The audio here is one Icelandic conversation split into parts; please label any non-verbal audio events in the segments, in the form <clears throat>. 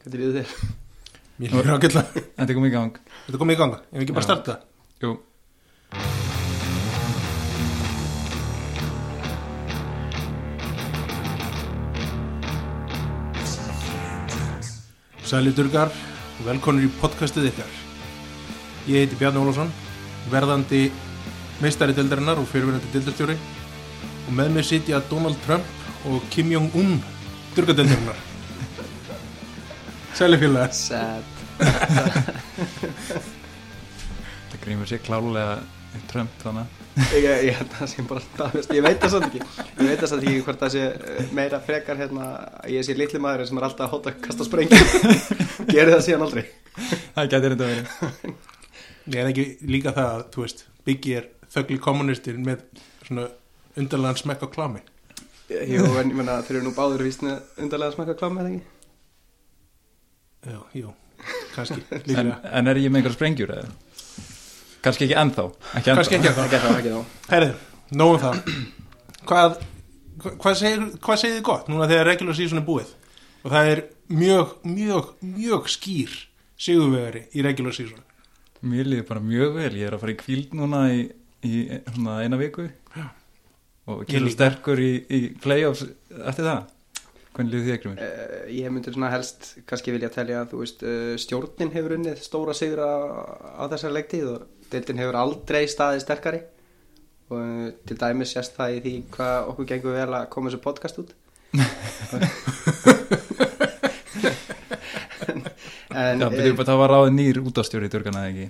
Hvað er þér? Mér líður ágætlega. Þetta kom í gang. Þetta komið í ganga, ef við ekki bara Já. starta? Jú, Sæli Durgar, velkonur í podcastið ykkar. Ég heiti Bjarni Ólafsson verðandi meistari dildarinnar og fyrirverandi dildarstjóri og með mér sitja Donald Trump og Kim Jong-un Durgadildarinnar Sæli félagar Sad. Það grímur sér klálega Trump þannig Ég, ég held að það sé bara staðfest Ég veit það samt ekki. Ég veit það samt ekki hvort það sé eh, meira frekar hérna að Ég sé litli maður sem er alltaf að hóta að kasta sprengjum. <laughs> Gerði það síðan aldrei. Það gæti reynda verið. Ég er ekki líka það að, þú veist, Biggie er þögli kommunistir með svona undarlegan smekk á klami Jú, en ég menna þeir eru nú báður vísni undarlega að smaka klámi eða ekki Já, jú, kannski, <laughs> en, en er ég með einhver sprengjur eða? Kannski ekki ennþá Ekki ennþá. Kannski ekki að það. Hvað, hva- hvað segir, hvað segir þið gott núna þegar regular season er búið? Og það er mjög, mjög, mjög skýr sigurvegari í regular season. Mér líður bara mjög vel. Ég er að fara í kvíld núna í, í svona eina viku. Já. Og kemur sterkur í, í playoffs eftir það Hvernig líður þið ekki mér? Uh, ég myndi svona helst kannski vilja telja að þú veist uh, stjórnin hefur unnið stóra sigur á, þessari leiktíð og deildin hefur aldrei staðið sterkari. Og uh, til dæmis sést það í því hvað okkur gengur vel að koma þessu podcast út. <laughs> En Já, betur bara það var ráðið nýr útastjóri í Durgana eða ekki?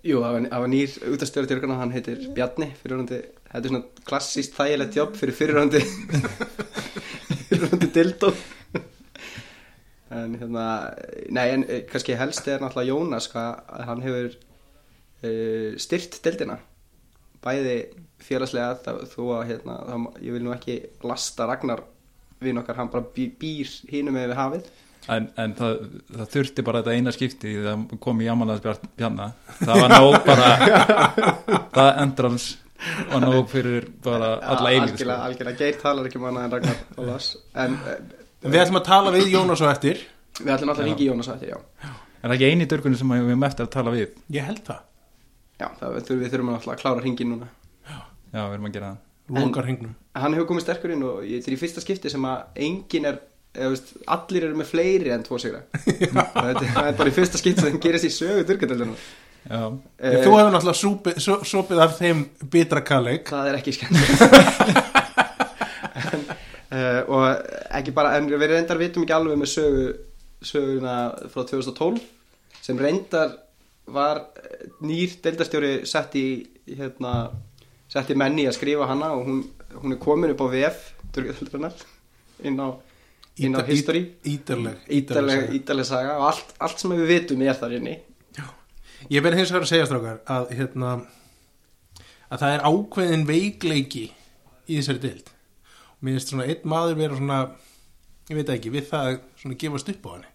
Jú, það var, nýr útastjóri dyrkana, hann heitir Bjarni fyrirhandi, þetta er svona klassíst þægilegt jobb fyrir fyrirhandi <laughs> fyrirhandi dildó en hérna nei en eh, kannski helst er náttúrulega Jónas hvað að hann hefur uh, styrt dildina. Bæði félagslega það, þó að hérna, það, ég vil nú ekki lasta Ragnar vinn okkar, hann bara bý, býr hínum með við hafið. En, en það, það þurfti bara þetta eina skipti því það kom í Jamanlands Bjarna. Það var nóg bara <laughs> það endrans var nóg fyrir bara alla eilíð sko. algjörlega, algjörlega, Geir talar ekki um annað en Ragnar Ólafs en uh, En við ætlum að tala við Jónas og eftir. Við ætlum alltaf að ringi Jónas á eftir, já. Er það ekki eini í Durgunni sem við erum eftir að tala við? Ég held það, já, það þurfum við þurfum alltaf að klára ringin núna. Já, við erum að gera það. Hann hefur komið sterkur inn og ég, þetta er í fyrsta skipti sem að engin er eða, veist, allir eru með fleiri en tvo sigra. <laughs> Þetta þetta er bara í fyrsta skipti sem gerist í sögu durkadöldunum Já, uh, Þú hefur náttúrulega súpið, svo, sopið af þeim bitra kalleg það er ekki skemmt uh, <laughs> og ekki bara en við reyndar vitum ekki alveg með sögu söguna frá 2012 sem reyndar var eh, nýr deildarstjóri sett í hérna, sett í menni að skrifa hana og hún, hún er komin upp á VF inn á inn á Íta- history. Ítarleg ítaleg saga og allt, allt sem við vitum er þar inni Ég verði hins vegar að segja strákar að hérna að það er ákveðin veikleiki í þessari dild og mér finnst svona einn maður vera svona ég veit ekki, við það að svona gefast upp á henni.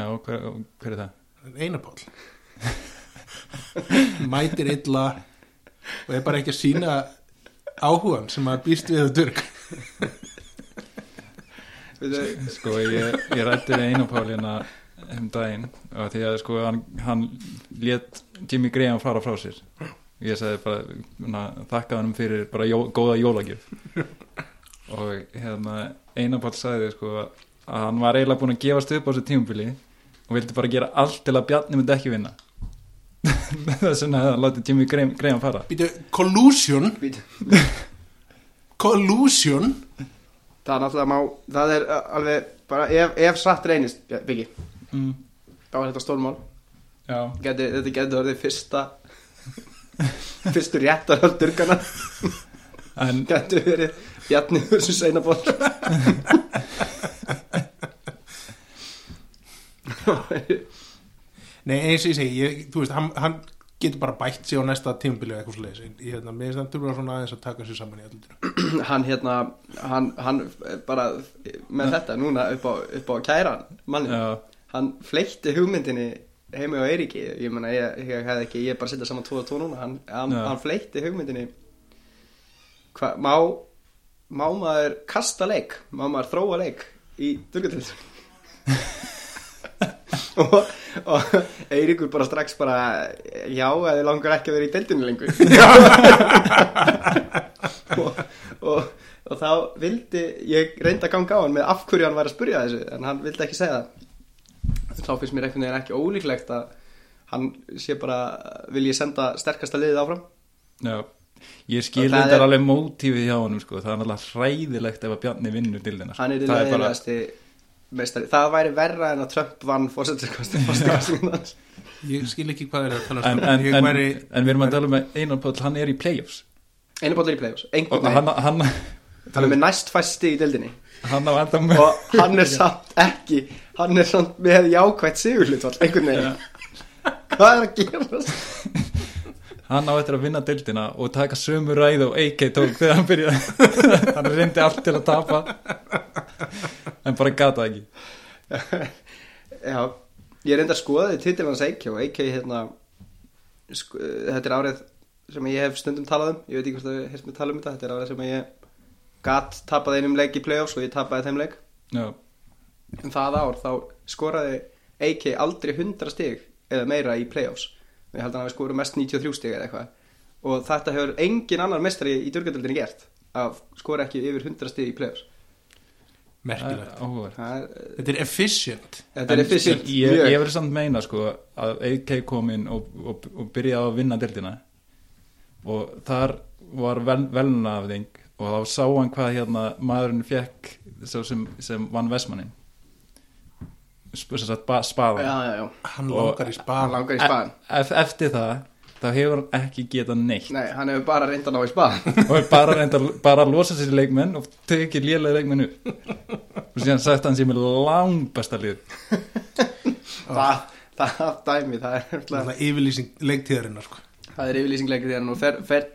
Já hver, hver er það? Einapál <laughs> mætir illa og er bara ekki að sína áhugan sem að býst við að Við- Sko, ég, ég rætti við einu pálina um daginn og því að sko hann, hann let Jimmy Graham fara frá sér. Ég sagði bara na, þakka hann fyrir bara jó, góða jólagjöf. <laughs> Og hérna einu pál sagði sko að hann var eiginlega búin að gefast upp á þessu tímubili og vildi bara gera allt til að Bjarni myndi ekki vinna. <laughs> Þess vegna hefði hann látið Jimmy Graham, Graham fara. Býtu, collusion? <laughs> Collusion? Það er náttúrulega má það er uh, alveg bara ef, ef satt reynist ja, Biggi, mm, þá er þetta stórmál. Já, geti, þetta getur orðið fyrsta fyrstu réttar af durkana en getur verið Bjarni versus Einaból Nei, eins og ég segi, ég, þú veist, hann, hann getur bara bætt sig á næsta tímabili eða eitthvað svo leiðis ég hérna, mér finnst hann þurfa svona aðeins að taka sér saman í allur <clears throat> hann hérna hann, hann bara með þetta núna upp á, upp á kæran manni, já, hann fleitti hugmyndinni heimi á Eiríki. Ég meina ég, ég hefði ekki, ég er bara að setja saman 2 og 2 núna. Hann, hann, Já. hann fleitti hugmyndinni. Hva, má má maður kasta leik? Má maður þróa leik í durgatöld <laughs> og, og Eiríkur bara strax bara já, þið langar ekki að vera í deildinu lengur. <laughs> Og, og, og þá vildi ég reyndi að ganga á hann með af hverju hann var að spurja þessu en hann vildi ekki segja það þá finnst mér einhvern veginn ekki ólíklegt að hann sé bara vil ég senda sterkasta liðið áfram. Já, ég skil þetta er- alveg mótífið hjá honum sko. það er náttúrulega hræðilegt ef að Bjarni vinnur til þennar hann er er bara, leiðilegasti meistari. Það væri verra en að Trump vann hans Ég skil ekki hvað er að tala en, um en, en, væri en við erum að tala með Einar Páll, hann er í play-offs. Einu bóttur í play-offs, hann, hann, hann er með næst fæsti í deildinni hann og hann er samt ekki hann er samt með jákvætt sigurhlutvall einhvern veginn. Hvað er að gera hann á eftir að vinna deildina og taka sömu ræð og AK tók þegar hann byrjaði. <laughs> Hann reyndi allt til að tapa en bara gata ekki. Já, ég reyndi að skoða því titil hans AK og AK hérna sko, þetta er árið sem ég hef stundum talað um. Ég veit ekki hvort það hefst með tala um þetta þetta er árið sem ég gat tapað einum leik í play-offs og ég tapaði þeim leik. Já, en það ár þá skoraði AK aldrei 100 stig eða meira í play-offs. Ég held að hafi skorað mest 93 stig eða eitthvað. Og þetta hefur engin annar mestari í dörgjöldinni gert að skora ekki yfir 100 stig í play-offs. Merkilegt. Er, Þetta er efficient. Þetta er efficient ég, mjög. ég verður samt meina sko að AK kom inn og, og, og byrjaði að vinna deildina. Og þar var vel, velnaafðing og þá sá hann hvað hérna maðurinn fekk sem, sem vann Vestmannin spaðan já, já, Hann Og- langar í spaðan Ef, eftir það þá hefur hann ekki getað neitt. Nei, hann hefur bara reynd að ná í spaðan <laughs> og er bara reynda bara að losa sér í leikmenn og tekið lélega leikmenn upp. Og síðan sagt hann sem er langbesta lið. <laughs> Það, það dæmi það er, Það er yfirlýsing leiktíðarinnar sko. það er yfirlýsing þegar nú fer, fer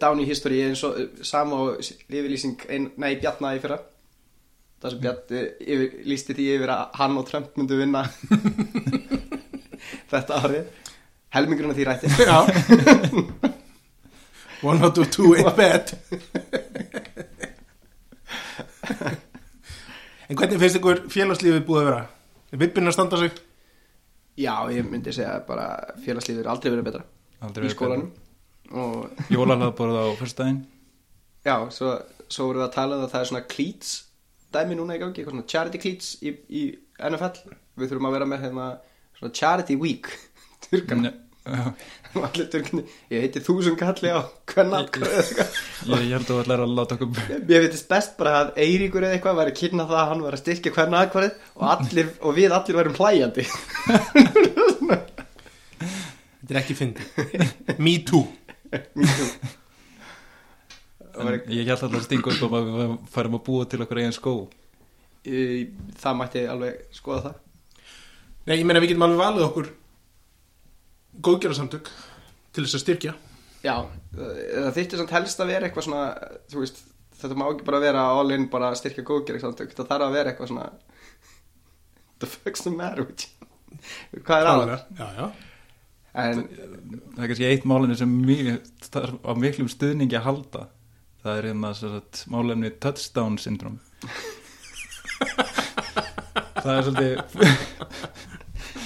down í history eins og uh, sama og yfirlýsing nei, Bjarna í fyrra. Það sem Bjarni yfir, lísti því yfir að hann og Trump myndu vinna <laughs> þetta árið. Helmingurinn af því rætti. Já. <laughs> One out of two ain't bad. <laughs> En hvernig finnst ykkur félagslífið búið að vera? Er vippinn að standa sig? já, ég myndi segja bara félagslífið er aldrei verið betra. Aldrei í verið skólanum. og Jólalagborð á fyrstæðin já, svo, svo vorum við að tala um að það er svona cleats dæmi núna í gangi, eitthvað svona charity cleats í, í NFL við þurfum að vera með hérna svona charity week <laughs> turkana. Ég heiti þúsund kalli á hvern atkvæði eða eitthvað. ég held að ætlar að láta okkur Mér finnst best bara að Eiríkur eða eitthvað væri að kynna það að hann var að styrkja hvern aðkvarðið og, allir, og við allir værum hlæjandi. <laughs> <laughs> Þetta er ekki fyndi Me too Ég held alltaf að stinga upp að við færum að búa til okkur eigin skó. Það mætti alveg skoða það. Nei, ég meina við getum alveg valið okkur góðgerðarsamtök til þess að styrkja. Já, það þyrfti samt helst að vera eitthvað svona þú veist, þetta má ekki bara vera all in bara að styrkja góðgerðisandök það þarf að vera eitthvað svona <laughs> the fuck's the matter with you? Hvað er aðal? Já, já En Það er kannski eitt málefni sem mjög, þarf á miklum stuðningi að halda. Það er hérna sem sagt, málefni touchdown syndrom Það er svolítið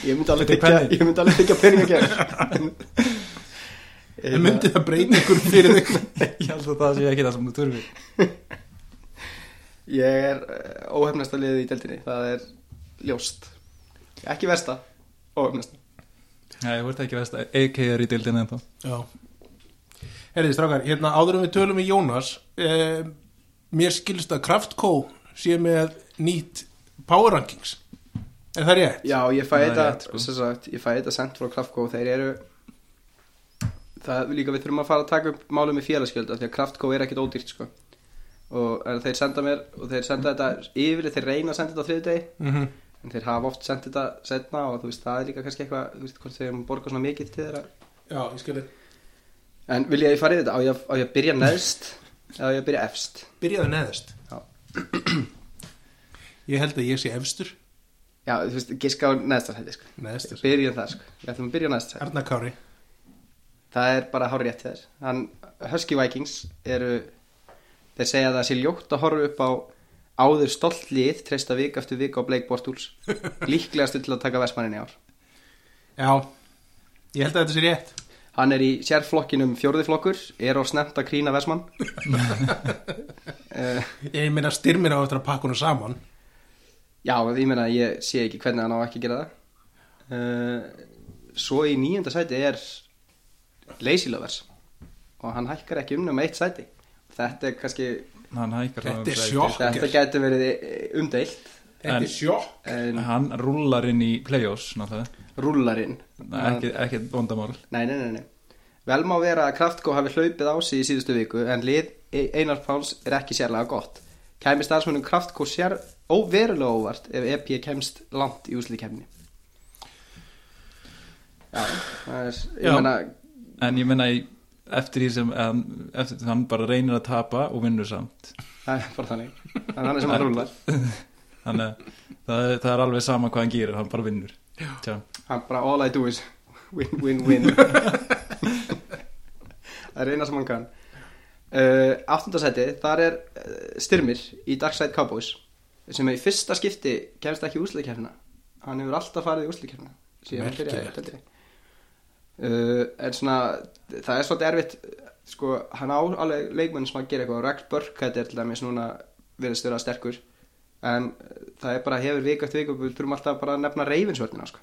ég myndi alveg hvernig? ég myndi alveg þykja pening að gera En myndi það breyta ykkur fyrir þig? <laughs> Ég held að það sé ekki það sem þú þurfi Ég er uh, óhefnasta liðið í deildinni. Það er ljóst. Ekki versta, óhefnasta Nei, þú ert ekki veist að AK er í dildin ennþá. Já. Herriði strákar, hérna áður um við tölum við Jónas eh, Mér skilst að Kraftco sé með nýtt Power Rankings. Er það rétt? Já, ég fæ Það er þetta sko. sem sagt, Ég fæ þetta sent frá Kraftco Þeir eru Það líka við þurfum að fara að taka upp málum með félagskjölda Því að Kraftco er ekkit ódýrt sko. Og en þeir senda mér Og þeir senda þetta yfir Þeir reyna að senda þetta á þriðdegi Mm En þeir hafa oft sendt þetta setna Og þú veist, það er líka kannski eitthvað Þú veist, hvort þeir borga svona mikið til þeirra Já, ég skilði En vil ég að ég fara í þetta? Á ég, á ég að byrja neðst Eða á ég að byrja efst? Byrjaði neðist Já. <clears throat> Ég held að ég sé efstur Já, þú veist, giska á neðstar hætti, sko. Neðstur Byrjum það, sko. Við ætlum að byrja á neðstar hætti. Arna Kári Það er bara hár rétt þér. Hann, Husky Vikings eru, þeir segja að það sé ljótt að horfa upp á áður stolt lið treysta vik eftir vik á Blake Bortles. <laughs> Líklegastu til að taka Vestmannin í ár. Já, ég held að þetta sé rétt. Hann er í sérflokkinum fjórðiflokkur er á snemt að krína Vestmann. Uh, <laughs> Ég meina styrmir á eftir að pakka hún saman. Já, ég meina ég sé ekki hvernig hann á ekki að gera það. Uh, svo í nýjunda sæti er Lazy Lovers. Og hann hækkar ekki um með eitt sæti. Þetta er kannski hann hækkar Þetta er sjokk. þetta getur verið eh, umdeilt Þetta En- er sjokk en hann rúlar inn í play-offs náttúrulega rúlarinn ekki, ekki vandamál Nei, nei, nei, nei. Vel má vera að Kraftko hafi hlaupið á sig í síðustu viku en lið E- Einar Páls er ekki sérlega gott. Kæmi starfsmunum Kraftko sér óverulega óvart ef EP kemst langt í úsliðkemni. Já, það er, ég Já. meina, en ég menna í- eftir því sem hann, eftir, hann bara reynir að tapa og vinnur samt það er bara þannig. Það er þannig sem hann rúlar. <laughs> þannig að það, það er alveg sama hvað hann gerir hann bara vinnur Tjá. Hann bara all I do is win, win, win. <laughs> það er eina sem hann kann. Uh, Áttundasæti, þar er uh, styrmir í Darkside Cowboys sem er í fyrsta skipti kemst ekki í úsleikefna hann hefur alltaf farið í úsleikefna síðan Merkilegt. deildinni. Uh, en svona það er svolítið erfitt sko, hann á alveg leikmenn sem að gera eitthvað. Rex Burkhead er til dæmis núna verið stöða sterkur. En uh, það er bara hefur viku eftir viku við þurfum alltaf bara að nefna reyfinsvörnina sko.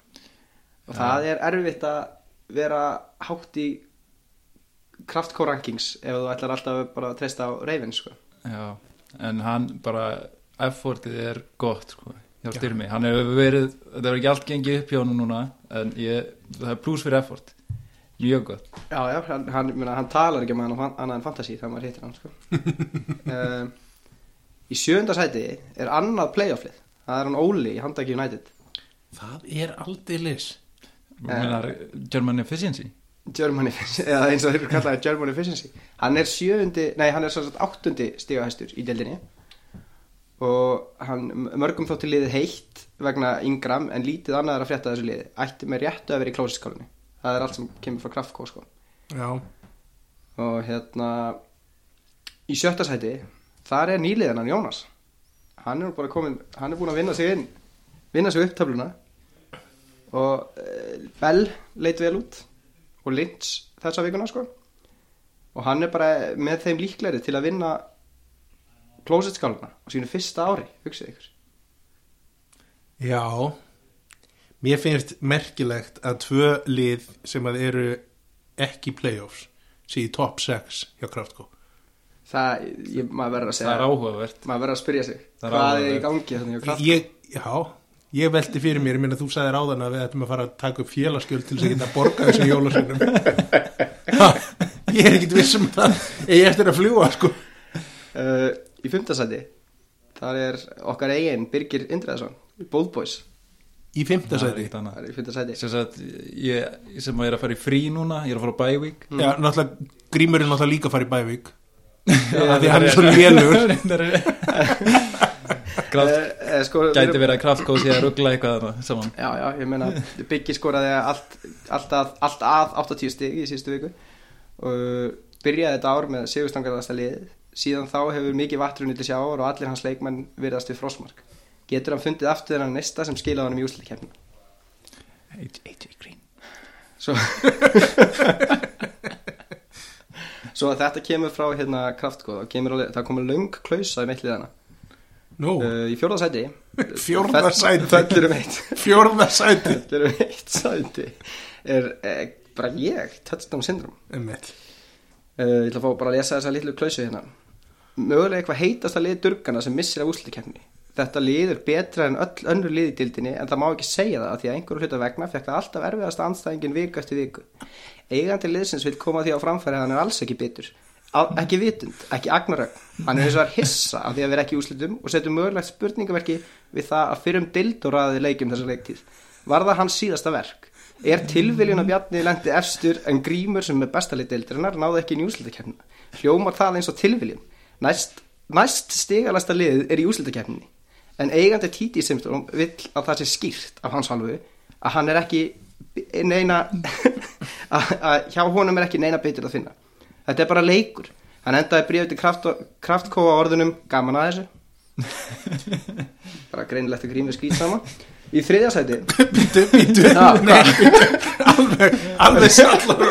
og það er erfitt að vera hátt í kraftcore rankings ef þú ætlar alltaf bara að treysta á reyfins sko. Já, en hann bara effortið er gott sko, hjá styrmi, hann hefur verið þetta hefur ekki allt gengið upp hjá hann núna en ég, það er pluss fyrir effort mjög gott. Já, já, hann, hann, minna, hann talar ekki með hann annað en fantasy þegar maður hittir hann sko. um, <laughs> í sjönda sæti er annað playofflið. Það er hann Óli í Handaki United. Það er aldrei lis Menar, German Efficiency? German Efficiency, eða eins og þeir eru kallaði German Efficiency. Hann er sjöundi, nei hann er svo sagt áttundi stigahæstur í deildinni. Og hann mörgum þótti liðið heitt vegna Ingram en lítið annað er að frétta af þessu liði. Ætti með réttu að vera í klósiskálinni það er allt sem kemur frá Kraftko sko. Já, og hérna í sjötta sæti þar er nýliðan hann Jónas. Hann er bara komin, hann er búin að vinna sig inn vinna sig upp töfluna. Og e, Bell leit vel út og Lynch þessa vikuna sko. Og hann er bara með þeim líklegri til að vinna klósitskáluna á sínu fyrsta ári, hugsið ykkur. Já Mér finnst merkilegt að tvö lið sem að eru ekki playoffs sé í top 6 hjá Kraftko. Það, ég, maður verður að það segja er áhugavert. maður verður að spyrja sig Það er hvað er í gangi þannig að kraft ég, Já, ég velti fyrir mér, ég minna þú sagðir áðan að við ættum að fara að taka upp félagsgjöld til þess að geta borga þessum jólasveinum. <laughs> Ha, Ég er ekkit viss um það. Ég eftir að fljúa sko. Uh, í fimmtasæti þar er okkar eigin Birgir Indreðarsson Bold Boys, Í ekkert annað. það er í fimmtasæti sem, sagt, ég, sem að er að fara í frí núna ég er að fara á bævík Já, náttúrulega, Grímur er náttúrulega líka að fara í bævík <laughs> af því hann er svo lélugur <laughs> Kraft, uh, sko, gæti verið að kraftkóð sé að ruggla eitthvað þarna saman. Já, já, ég meina Biggi skoraði allt, allt, að, allt að 80 stig í síðustu viku. Og byrjaði þetta ár með sigurstangarðasta liðið síðan þá hefur mikið vattrunni til sjávar og allir hans leikmenn virðast við frostmark getur hann fundið aftur þennan næsta sem skilaði hann í úsliðkeppni AJ Green. Svo <laughs> svo að þetta kemur frá hérna kemur alveg, það komur löng klausa í meitliðana Nú, uh, í fjórða sæti. <laughs> Fjórða sæti. fellur um eitt. <laughs> Fjórða sæti. Fellur um eitt sæti. Er eh, bara ég touchdown syndrom Einmitt. uh, ég ætla að fá bara að lesa þessa litlu klausu hérna. Mögulega eitthvað heitasta lið durgana sem missir af úsliðkeppni þetta lið er betra en öll önnur lið í dildinni en það má ekki segja það af því að einhverju hluta vegna fekk það alltaf erfiðasta anstæðingin viku eftir viku. Eigandi liðsins vil koma því á framfæri að hann er alls ekki bitur. Ekki vitund, ekki agnarögn hann er eins og er hissa af því að vera ekki í úslitum og setur mögulegt spurningaverki við það að fyrir um dild og ræði leikjum þessa leiktíð. Var það hans síðasta verk? Er tilviljun að Bjarni lendi efstur en grímur sem er bestalið deildarinnar náði ekki í úslitakefnina hljómar það eins og tilviljun? Næst, næst stigalasta liðið er í úslitakefninni en eigandi Titi Simstrom vill að það sé skýrt af hans halvu að hann er ekki neina <laughs> að, hjá honum er ekki neina betur að finna. Þetta er bara leikur. Hann endaði bríðið til kraft, kraftkóa orðunum gaman að þessu. <laughs> Bara greinilegt að grímið skýt sama í þriðja sæti Bítu, bítu, Já, nei, <laughs> alveg, alveg sallar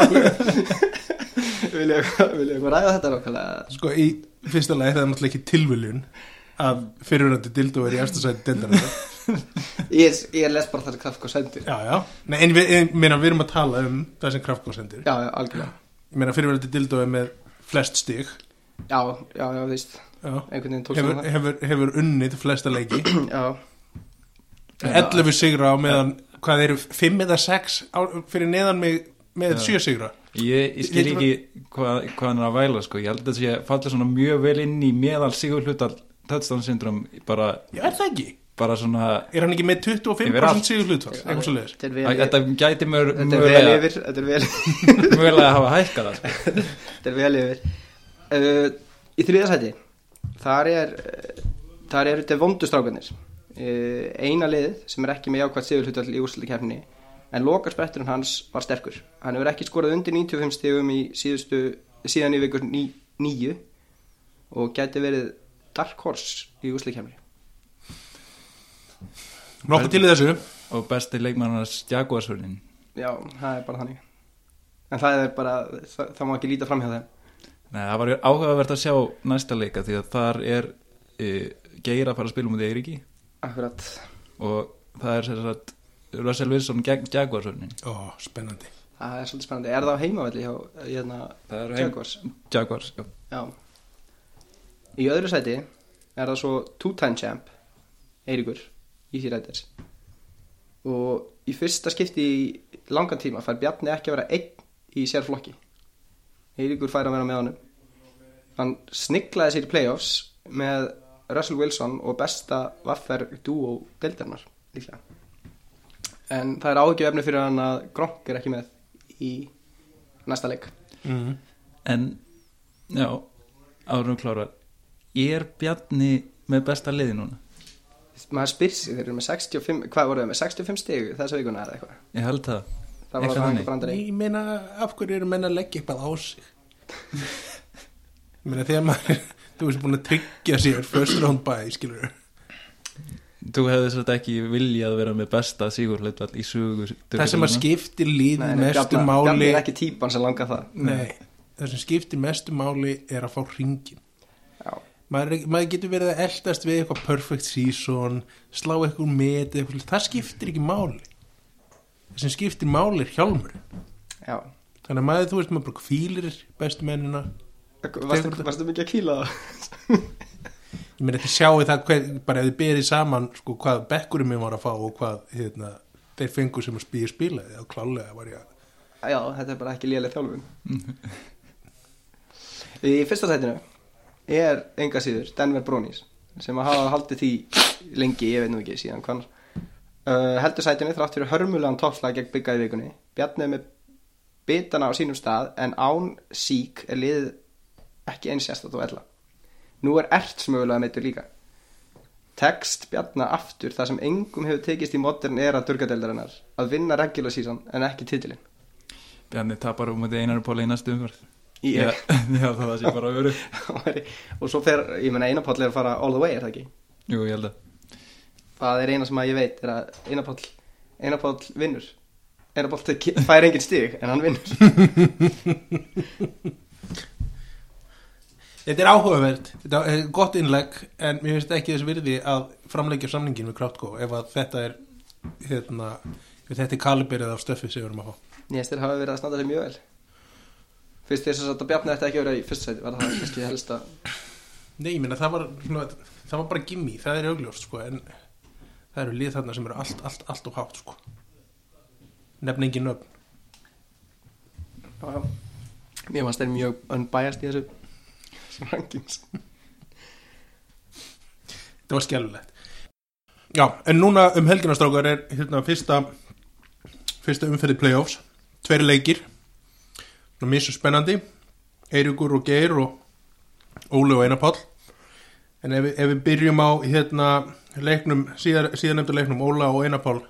vil ég vil eitthvað ræða þetta nákvæmlega? Sko, í fyrsta lagi það er náttúrulega ekki tilviljun að fyrirhundandi dildó er í eftir sæti dildarinnar <laughs> ég, er- ég er les bara það sem kraftko sendir. Já, já, nei, en við, ég meina, við erum að tala um það sem Kraftgóð sendir. Já, já, algjörlega. Ég meina, fyrirverandi dildó er með flest stig. Já, já, já, víst. Hefur, hefur, hefur unnið flesta leiki. Það <clears throat> já, 11 sigra á meðan hvað eru 5 eða 6 á, fyrir neðan mig með Já. 7 sigra? Ég, ég skil ekki hvað, hvað hann er að væla sko. ég held að þetta sé fallið svona mjög vel inn í meðal sigur hlutal touchdown syndrom bara, Já, er það ekki? bara svona Er hann ekki með Yfir 25% allt. sigur hlutfall? Eitthvað svo leiðis þetta er vel þetta gæti mör, þetta er vel yfir þetta er vel, mögulega að hafa hækkað það sko. <laughs> þetta er vel yfir uh, í þriðja sæti þar er uh, þar eru þetta vondustrákanir uh, eina liðið sem er ekki með jákvæmt sigurhlutal í úrslutakefni en lokarspretturinn hans var sterkur hann hefur ekki skorað undir 95 stigum í síðustu, síðan í vikur ní, níu og gæti verið dark horse í úrslutakefni Nokkuð til í þessu. Og besti leikmannars Jaguarsvörnin já, það er bara þannig. En það er bara, það, það má ekki líta fram hjá þeim. Nei, það var áhugavert að sjá næsta leika því að þar er e, Geir að fara að spila um því Eiríki. Akkurat. Og það er sér sagt Russell Wilson gegn Jaguarsvörnin Ó, spennandi. Það er svolítið spennandi, er það á heimavelli hjá hérna, Það er heim- Jaguars Jaguars, já. Já Í öðru sæti er það svo two-time champ Eiríkur Easy Riders. Og í fyrsta skipti í langan tíma fær Bjarni ekki að vera einn í sér flokki Eiríkur fær að vera með honum. Hann sniklaði sér í playoffs með Russell Wilson og besta vaffer duo deildarinnar líklega. En það er ágjöfni fyrir hann að Gronk er ekki með í næsta leik. Mm. En, já, árum klára Er Bjarni með besta liði núna? maður spyr sig, þeir eru með 65 hvað voru þeir með? 65 stig þessa vikuna eða eitthvað? Ég held það. Það var Eitthvað það þannig. Ég meina, af hverju eru menn að leggja eitthvað á sig? Ég meina, þegar maður þú veist búin að tryggja sér first round bye, skilur Þú hefði svolítið ekki viljað vera með besta sigurhlutvall í sugu Það sem að skiptir líð mestu máli er ekki típan sem langar það. Nei, það sem skiptir mestu máli er að fá ringin maður, ekki- maður getur verið að eldast við eitthvað perfect season slá eitthvað met eitthvað, það skiptir ekki máli. Það sem skiptir máli er hjálmur já. þannig að maður, þú veist, maður bara kvílir bestu mennina. Varstu, mikið að kýla það? Ég meina þetta sjáu það hver, bara ef þið berið saman sko, hvað bekkurinn minn var að fá og hvað hérna, þeir fengu sem að spýja spilaði og klálega var ég að já, þetta er bara ekki lélega þjálfun. Í fyrsta sætinu er enga síður Denver Bronies sem hafa haldið því lengi, ég veit nú ekki síðan hvanar uh, heldur sætinu þrátt fyrir hörmulegan toppslag gegn bygga í vikunni. Bjarni er með bitana á sínum stað en án sík er liðið ekki eins sérstætt og ella. Nú er Erts mögulega meittur líka. Text Bjarna aftur það sem engum hefur tekist í modern era durgadeldarinnar að vinna regular season en ekki titilin Bjarni tapar um þetta einar póli í næstu umhverf Í- Já, <laughs> já það sé bara <laughs> að vera og svo fer, ég meina Einapáll er að fara all the way, er það ekki? Jú, ég held að. Það er eina sem að ég veit er að Einapáll Einapáll vinnur. Einapáll tek- fær engin stig en hann vinnur. <laughs> Þetta er áhugavert, þetta er gott innlegg en mér finnst ekki þess virði að framleggja samningin við Kraftgó ef að þetta er hérna, þetta er kaliberið af stöffi sem við erum að fá. Nýjastir hafa verið að standa sig mjög vel Fyrst þess að Bjarni ætti ekki að vera í fyrst sæti var það kannski helst að Nei, ég meina það var, það var bara gimmi, það er augljóst sko en það eru lið þarna sem eru allt, allt, allt og hátt sko. Nefn engin nöfn. Já. Mér fannst þeir mjög unbiased í þessu <laughs> rankings Það var skjálfilegt. Já, en núna um helginastrákar er hérna fyrsta, fyrsta umferði playoffs, tveiri leikir, mjög spennandi, Eiríkur og Geir og Óli og Einarpáll. En ef, ef við byrjum á hérna leiknum, síðan nefndu leiknum Óla og Einarpáll,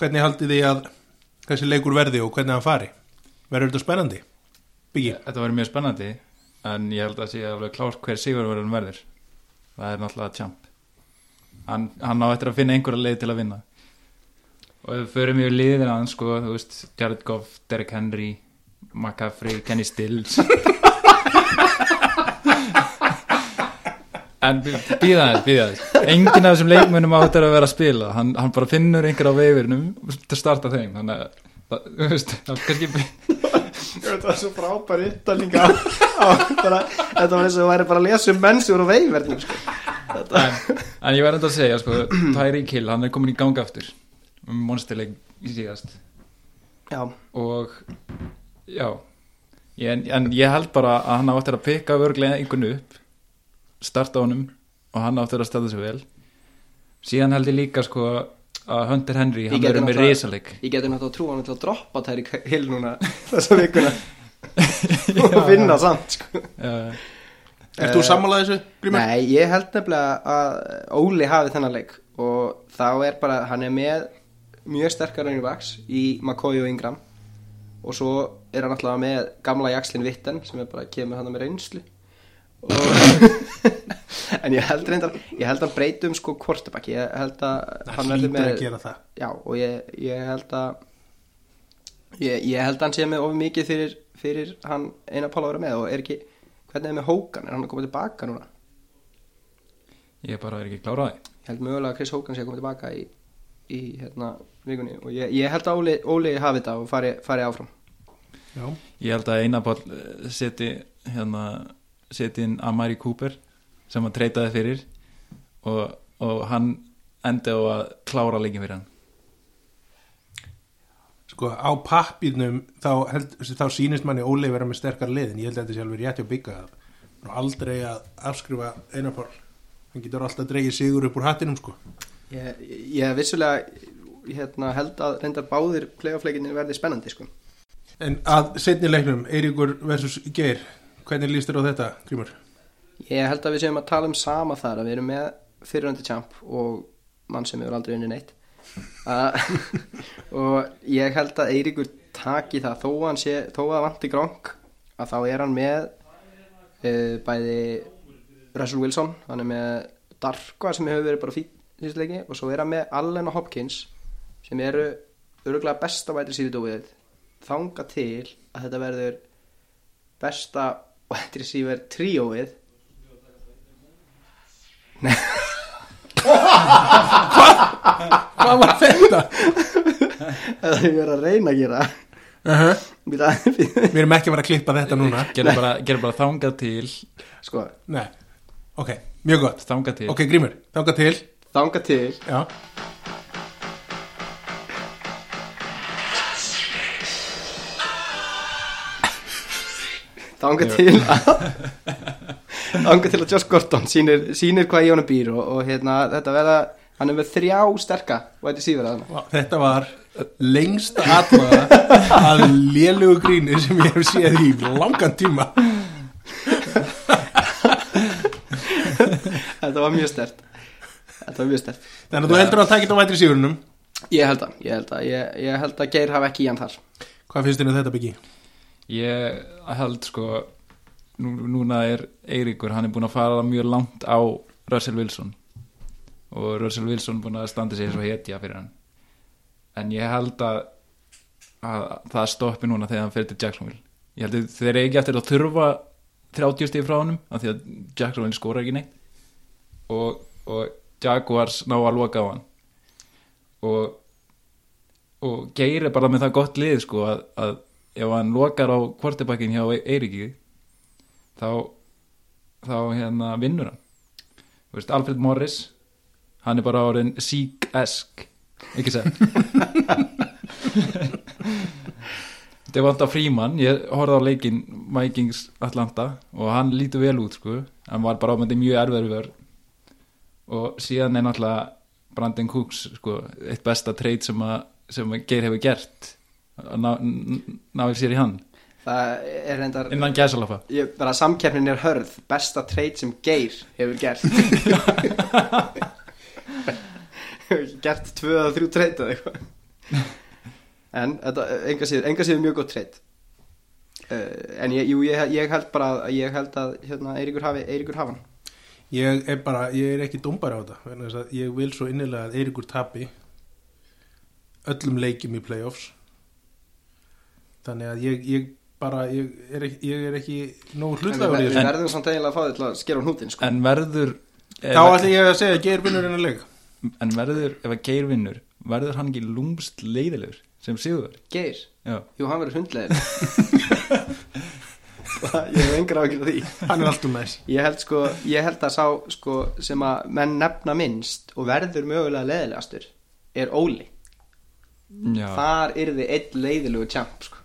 hvernig haldið þið að þessi leikur verði og hvernig hann fari? Verður þetta spennandi? Byggi? Þetta var mjög spennandi en ég held að sé alveg klárt hver sigur verður verður það er náttúrulega champ hann, hann á eftir að finna einhverja leið til að vinna og við förum yfir liðina hann sko, þú veist, Jared Goff, Derrick Henry McCaffrey, Kenny Stills. En býða þess, býða þess enginn af þessum leikmönnum á þetta að vera að spila. Hann, hann bara finnur einhver á veifirnum til að starta þeim. Þannig að það, þú veist, það er kannski Þetta var svo frábær yttalinga Þetta var eins og væri bara að lesa um menn sem voru á veiverðnum sko. en, en ég verði enda að segja sko, Tyreek Hill, hann er komin í ganga aftur. Um monsterleik í síðast. Já, og já. Ég, en ég held bara að hann á eftir að pikka örglega einhvern upp starta honum og hann á eftir að standa sig vel. Síðan held ég líka sko að Hunter Henry, hann verður með risaleik. ég geti náttúrulega trú hann til að droppa þær í <laughs> hill núna þessa vikuna. <laughs> Og vinna samt sko. uh, Ert þú sammálað þessu, Grímur? Nei, ég held nefnilega að Óli hafi þennan leik og þá er bara, hann er með mjög sterkar running backs í McCoy og Ingram. Og svo er hann alltaf með gamla Jaxlin Vitten sem er bara kemur hann með reynslu. Og <laughs> en ég held reyndar ég held að hann breyti um sko quarterback. Ég held að Það hann verður hlýtur með að gera það. Já og ég, ég held að ég, ég held að hann sé með of mikið fyrir, fyrir hann eina pál að vera með. Og er ekki hvernig er með Hókan, er hann að koma tilbaka núna? Ég bara er ekki klárað ég held mögulega að Chris Hogan sé að koma tilbaka í, í hérna vikunni. Og ég, ég held að Óli, Óli hafi þetta og fari, fari áfram Já, ég held að Einaball seti hérna seti inn Amari Cooper sem hann treytaði fyrir og, og hann endi á að klára leikin fyrir hann. Sko á pappirnum þá, held, þá sýnist manni Óli vera með sterkar liðin, ég held að þetta sé alveg rétt hjá bygga og aldrei að afskrifa einapál, hann getur alltaf dreigið sigur upp úr hattinum sko. Ég, ég vissulega hérna, held að reyndar báðir playoff-leikinni verði spennandi sko. En að setni leiknum, Eiríkur versus Geir hvernig líst þér á þetta, Grímur? ég held að við séum að tala um sama þar að við erum með fyriröndi champ og mann sem hefur aldrei unni neitt uh, <laughs> og ég held að Eiríkur taki það þó að sé, þó að vanti gronk að þá er hann með uh, bæði Russell Wilson, hann er með Darkva sem hefur verið bara fín síðust leiki og svo er hann með Allen og Hopkins sem eru öruglega besta vætri síðudóið þanga til að þetta verður besta <laughs> vætri síður tríóið. Hvað var þetta? Það er verið að reyna að gera. Uh -huh. Við erum ekki að vera að klippa þetta núna. Gerðu bara, bara þangað til. Sko, Nei, ok, mjög gott. Þangað til. Ok, Grímur, þanga til. Þanga til. Já, Þanga til að <laughs> Þanga til að Josh Gordon sýnir, sýnir hvað í honum býr og, og hérna, þetta verða Hann er með þrjá sterka þetta var lengsta atmaða að lélugu gríni sem ég hef séð í langan tíma. <laughs> Þetta var mjög stert Þetta var mjög stert Þannig að þú heldur að þetta á vætri sigurunum Ég held að, ég held að, ég, ég held að Geir hafi ekki í hann þar. Hvað finnst þér um þetta byggi? Ég held sko nú, núna er Eiríkur hann er búin að fara mjög langt á Russell Wilson. Og Russell Wilson búin að standa sig svo hetja fyrir hann. En ég held að, að það stoppi núna þegar hann fyrir til Jacksonville. Ég held að þeir eigi eftir að þurfa 30 stíð frá honum af því að Jacksonville skora ekki neitt. Og, og Jaguars ná að loka á hann. Og og Geir er bara með það gott lið sko að, að ef hann lokar á kvortibakkin hjá Eiríki þá þá hérna vinnur hann. Veist, Alfred Morris hann er bara orðin sík-esk ekki sett <laughs> Devonta Freeman ég horfði á leikinn Vikings Atlanta og hann lítur vel út sko. Hann var bara á með mjög erfiður vörn. Og síðan er náttúrulega Brandon Cooks sko eitt besta treyt sem að sem að Geir hefur gert náðu sér í hann. Það er reyndar innan gæsalafa ég, bara samkeppnin er hörð. Besta treyt sem Geir hefur gert. <laughs> Gert tvö eða þrjú treyt eða eitthvað. En þetta, enga síður, enga síður mjög gott treyt uh, en ég, jú, ég, ég held bara að ég held að hérna, Eiríkur hafi Eiríkur hafi hann. Ég er bara, ég er ekki dómbar á þetta ég vil svo innilega að Eiríkur tapi öllum leikjum í playoffs þannig að ég, ég bara ég er ekki, ég er ekki nógu En hlutlagur í þessu. við verðum samt eiginlega að fá þið til að skera á hnútin sko. En verður Þá ætla ég að segja að Geir vinnur hennar leik. En verður, ef að Geir vinnur Verður hann ekki lúmst leiðilegur Sem síður Geir, Já, jú hann verður hundlegir <laughs> Ég hef engar ákveð því. Hann er alltaf næs. Ég held sko, ég held að sá sko sem að menn nefna minnst og verður mögulega leðilegastur er Óli. já, Þar yrði einn leiðilegu tjamp sko.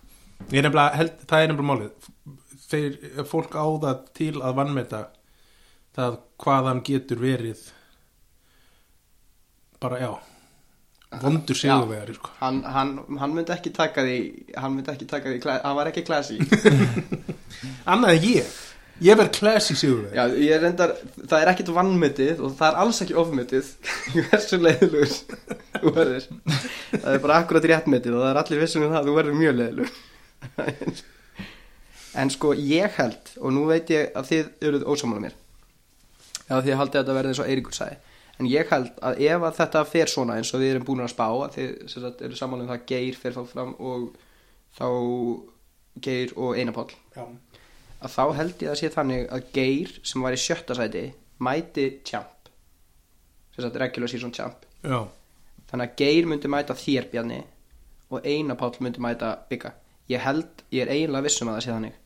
Er held, það er nefnilega málið Þeir, fólk á það til að vannmeta það hvað hann getur verið bara já vondur sigurvegari sko. Hann, hann, hann myndi ekki taka því, hann myndi ekki taka því, hann var ekki classy. <laughs> annað ég ég verð ég reyndar, það er ekkit vannmyndið og það er alls ekki ofmyndið <laughs> hversu leiðilegur þú verður. Það er bara akkurat réttmyndið og það er allir vissum um það að þú verður mjög leiðilegur. <laughs> En sko ég held, og nú veit ég að þið eruð ósamála mér, eða þið haldið að þetta verði eins og Eiríkur sagði, en ég held að ef að þetta fer svona eins og við erum búin að spá, að þið eru samála um það að Geir fer þá fram og þá Geir og Einapáll, já. að þá held ég að sé þannig að Geir sem var í sjötta sæti mæti champ sem sagt regular season champ já. þannig að Geir myndi mæta þér Bjarni og Einar Páll myndi mæta Bigga ég held, ég er eiginlega vissum að það sé þannig.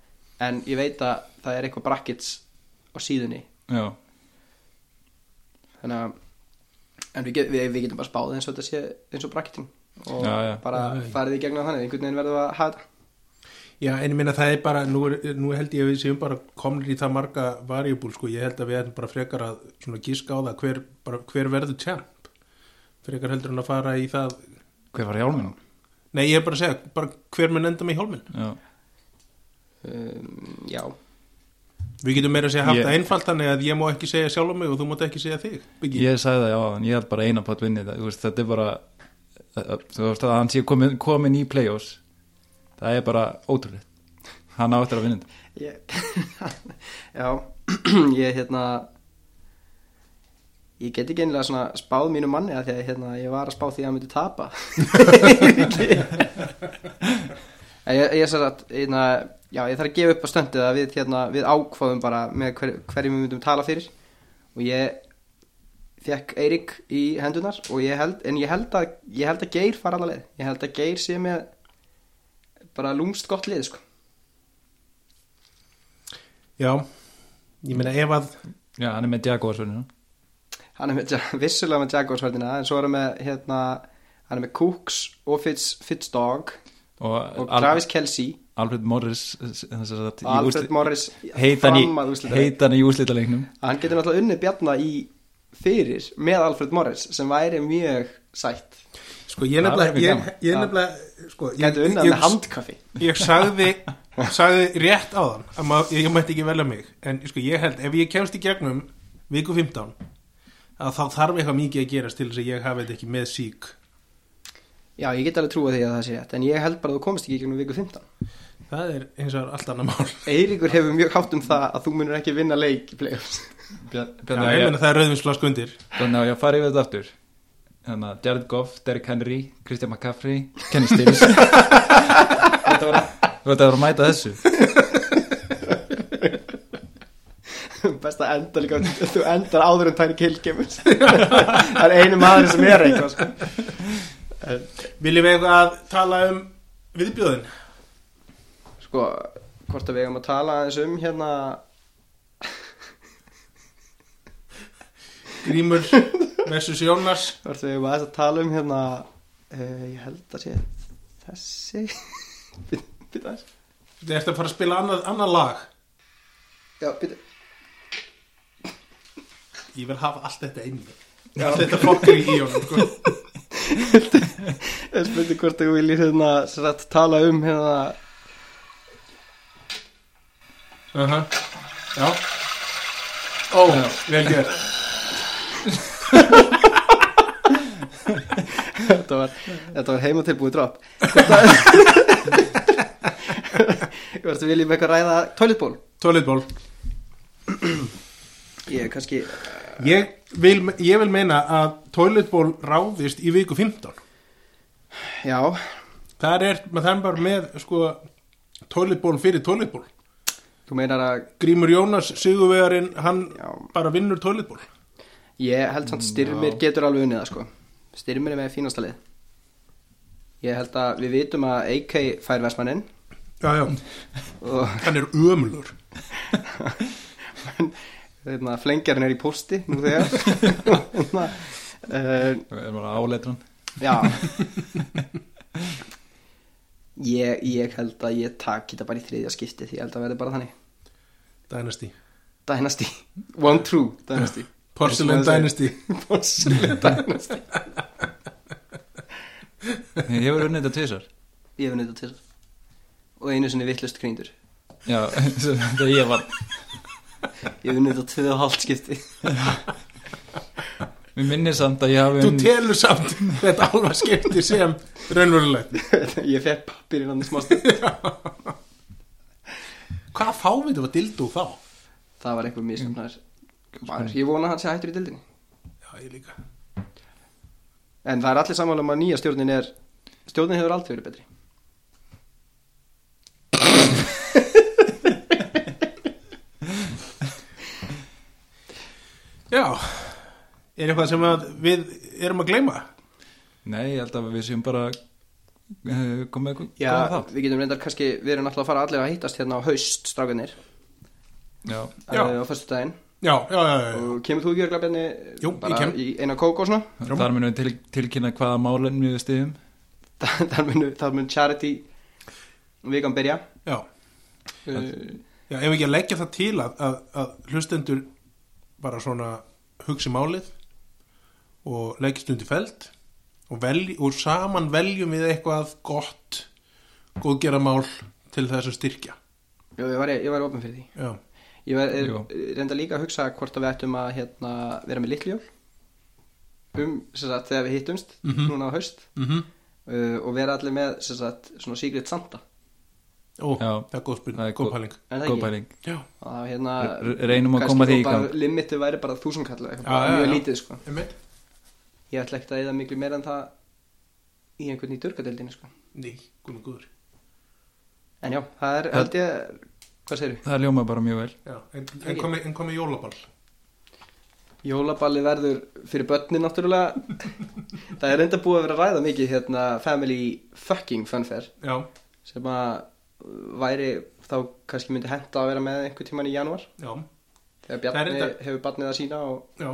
En ég veit að það er eitthvað brackets á síðunni. Já. Þannig að en við, get, við, við getum bara spáð eins og þetta sé eins og bracketing. Og Já, já. bara farið í gegnum þannig. Einhvern veginn verðum við að hafa þetta. Já, en ég minna það er bara, nú, er, nú held ég að við séum bara komnir í það marga variable, sko, ég held að við erum bara frekar að svona gíska á það hver, bara, hver verður champ, frekar heldur en að fara í það, Hver var hjálminn? Nei ég er bara að segja, bara hver mun enda með hjálminn, Já, um, já, við getum meira að segja haft Ég- það einfalt þannig að ég má ekki segja sjálf mig og þú mátt ekki segja þig, Biggi. ég sagði það já en ég held bara eina pott vinni þetta, þú veist, þetta er bara þú veist að hann sé komin, komin í play-offs það er bara ótrúlega hann á eftir að vinna þetta. Ég, <laughs> já <clears throat> ég hérna ég get ekki einlega svona spáð mínu manni að því að hérna, ég var að spá því að hann myndi tapa. <laughs> Ég, ég að hérna, já, ég þarf að gefa upp á stöndið að við, hérna, við ákváðum bara með hver, hverjum við myndum tala fyrir. Og ég fekk Eirík í hendunar og ég held, en ég held að ég held að Geir fara alveg leið. Ég held að Geir sé með bara lúmst gott lið sko. Já, ég meina ef að, já, hann er með Jaguarsvörnina hann er með, vissulega með Jaguarsverðina en svo er hann með hérna, hann er með Cooks og Fitz, Fitzdog og, og Travis Kelsey Alfred Morris og Alfred Morris heitan í, í úrslitaleiknum. Hann getur náttúrulega unnið Bjarna í fyrir með Alfred Morris sem væri mjög sætt. Sko ég nefnilega, væri ég, gaman. ég nefnilega, sko, ég, getur unnið ég, með handkaffi. ég sagði, sagði rétt á þann ég mætti ekki velja mig, en sko ég held, ef ég kemst í gegnum viku 15, að þá þarf eitthvað mikið að gerast til þess að ég hafi þetta ekki með sík. já ég get alveg trúa því að það sé rétt en ég held bara að þú komist ekki í gegnum viku 15 Það er eins og allt annað mál. <laughs> Eiríkur hefur mjög hátt um það að þú munur ekki vinna leik í playoffs Já, Bjarni ég að meina það er rauðvinsflask undir. Þannig að ég fari yfir þetta aftur Þannig að Jared Goff, Derrick Henry Christian McCaffrey, Kenny Stills <laughs> Þú veit að vera að mæta þessu <laughs> best að enda líka þú endar áður en tæri kemur <laughs> það er einu maður sem er eitthvað sko. Viljum við eitthvað að tala um viðbjóðin? sko, hvort að við eigum að tala aðeins um hérna <laughs> Grímur versus Jónas. hvort við eigum aðeins að tala um hérna uh, ég held að sé þessi aðeins Þið ert að fara að spila annað, annað lag. já, býta Ég vil hafa allt þetta inni. Allt þetta fokkar í honum, sko. ég spurði hvort þú viljið hérna sem sagt, tala um hérna Uh Já. Ó, vel gert. þetta var, þetta var heimatilbúið drop hvort við viljum eitthvað ræða toiletból Tólitból. Ég er kannski Ég vil, ég vil meina að toiletból ráðist í viku 15 Já, Það er, maður það er bara með sko, toiletból fyrir toiletból þú meinar að Grímur Jónas, Sigurvegarinn, hann Já. bara vinnur toiletból Ég held samt styrmir getur alveg unnið sko. Styrmir er með fínasta lið. Ég held að við vitum að AK fær versmannin Já, já, og hann er hérna, <laughs> <laughs> flengjarinn er í posti nú þegar. <laughs> Uh, er bara áleitran Já. <laughs> Ég, ég held að ég taki þetta bara í þriðja skipti því ég held að verði bara þannig. Dynasty. Dynasty, one true Dynasty. Porcelain Dynasty. <laughs> Porcelain Dynasty. Ég hefur unnið þetta tvisar Ég hef nýtt til og einu sinni vittlust krýndur já, þegar ég var Ég hef nýtt tvö og hálft skipti. Mér minnir samt að ég hafi Þú unnið- telur samt þetta alveg skipti sem raunverulegt. <laughs> Ég fekk pappir innan smást Hvað fáviti var dildú þá? Það var eitthvað miskumnaður Ég vona að hann sé hættur í dildinni. Já, ég líka. En það er allir sammála um að nýja stjórnin er Stjórnin hefur aldrei verið betri Já, er eitthvað sem við erum að gleyma? nei, ég held að við séum bara uh, komið Já, góða þátt við getum reyndar kannski Við erum alltaf að fara allir að hittast hérna á haust Strákanir já, Já. Á föstu daginn Já, já, já, já. Og kemur þú ekki örgla benni Jú, ég Bara kem. í eina kók og svona þar munum við til, tilkynna hvaða málinn við stiðum Þar mun, þar mun charity Vikan byrja já. uh, Já, ef ekki að leggja það til að, að, að hlustendur bara svona hugsi málið og leggjast undir feld og, velj, og saman veljum við eitthvað gott góðgera mál til þess að styrkja. Jú, ég var, ég var ofin fyrir því. Já, Ég var er, Jú. reynda líka að hugsa hvort að við ættum að hérna, vera með litli jól. Um, sem sagt, þegar við hittumst Mhm. núna á haust. Mm uh, og vera allir með sem sagt, svona Secret Santa Ó, Já. það er góð spil, Það er góð góð- pæling. En það góð ekki? pæling. Já, að hérna Re- reynum að kannski koma því í bara gang. limitið væri bara þúsund kallu Já, bara já, mjög já. lítið sko. Einmitt. Ég ætla ekkert að eða miklu meira en það í einhvern í durgadeildinu sko. Ný, guðum guður en já, það er held ég hvað segirðu? það ljóma bara mjög vel. Já, en, en komi, en komi jólaball. Jólaballi verður fyrir börnin náttúrulega. Það er reynda búið að vera að ræða mikið hérna family fucking funfair. Já, sem að væri þá kannski myndi henta að vera með einhver tíman í januar já, þegar Það Bjarni reyndar- hefur barnið að sína og já.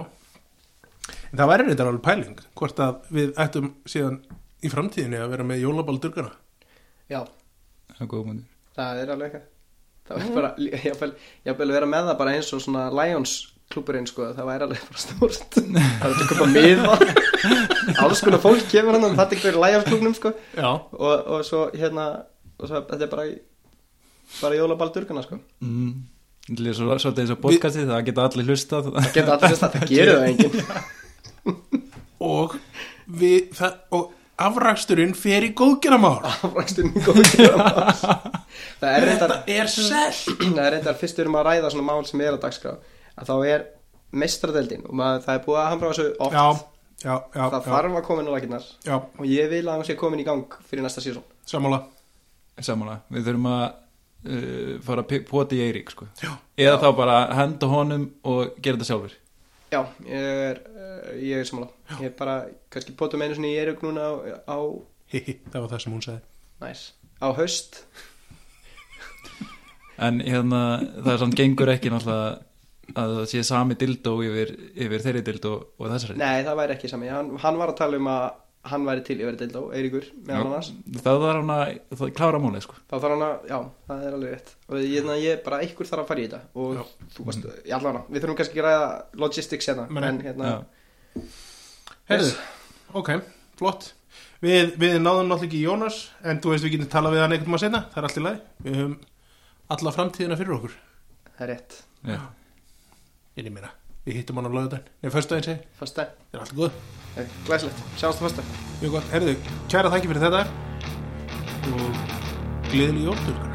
En það væri reyndar alveg pæling hvort að við ættum síðan í framtíðinni að vera með jólaball durgana já, það er það er alveg eitthvað. Það er bara, ég <laughs> vil vera með það bara eins og svona Lions klúburinn sko, það væri alveg bara stórt. <laughs> Það er að köpa miða alls konar fólk kemur hann og þetta er hverju Lions klúbnum sko. Já, og, og svo hérna og svo, þetta er bara bara jólaball durgana sko. Mm. Þetta er svo- svolítið eins og podcastið það geta allir hlustað. Það getur allir að það gerir það enginn. <laughs> Og við, það, og afraksturinn fer í góðgeramál afrækstunni góð <laughs> það er reyndar er <clears throat> það er reyndar fyrst við erum að ræða svona mál sem er á dagskrá að þá er mestradeldin og maður, það er búið að hamra þessu oft. Já, já, já, það að koma inn á lakinnar já, og ég vil að hún sé komin í gang fyrir næsta sísón sammála samanlega, við þurfum að uh, fara að poti í Eirík sko. Já, eða þá bara henda honum og gera þetta sjálfur. Já, ég er uh, ég er sammála. Ég er bara, kannski potum einu svona í erug núna á, á það var það sem hún sagði. Næs, á haust. <laughs> En hérna, það er samt gengur ekki náttúrulega að það sé sami dildó yfir, yfir þeirri dildó og þessari. Nei, það væri ekki sami, hann, hann var að tala um að hann væri til yfir dildó, Eiríkur það var hann að það klára málið sko. þá þarf hann að, já, það er alveg rétt. Og ég, ég bara, einhver þarf að fara í þetta. Og Já. þú varst, ég allavega, við þurfum kannski að ræða logistics hérna, Men- en hérna. Herðu, ok, flott. Við, við náðum náttúrulega ekki Jónas en þú veist við getum talað við hann einhvern maður senna það er allt í lagi, við höfum alla framtíðina fyrir okkur. Það er rétt, Já. inn í meira, við hittum hann á lögudaginn nei, föstudaginn segi, fyrst dag, það er allt góð. Glæslegt, sjáumst á fyrst dag mjög gott, herðu, kæra þakki fyrir þetta. Og gleðileg jóldur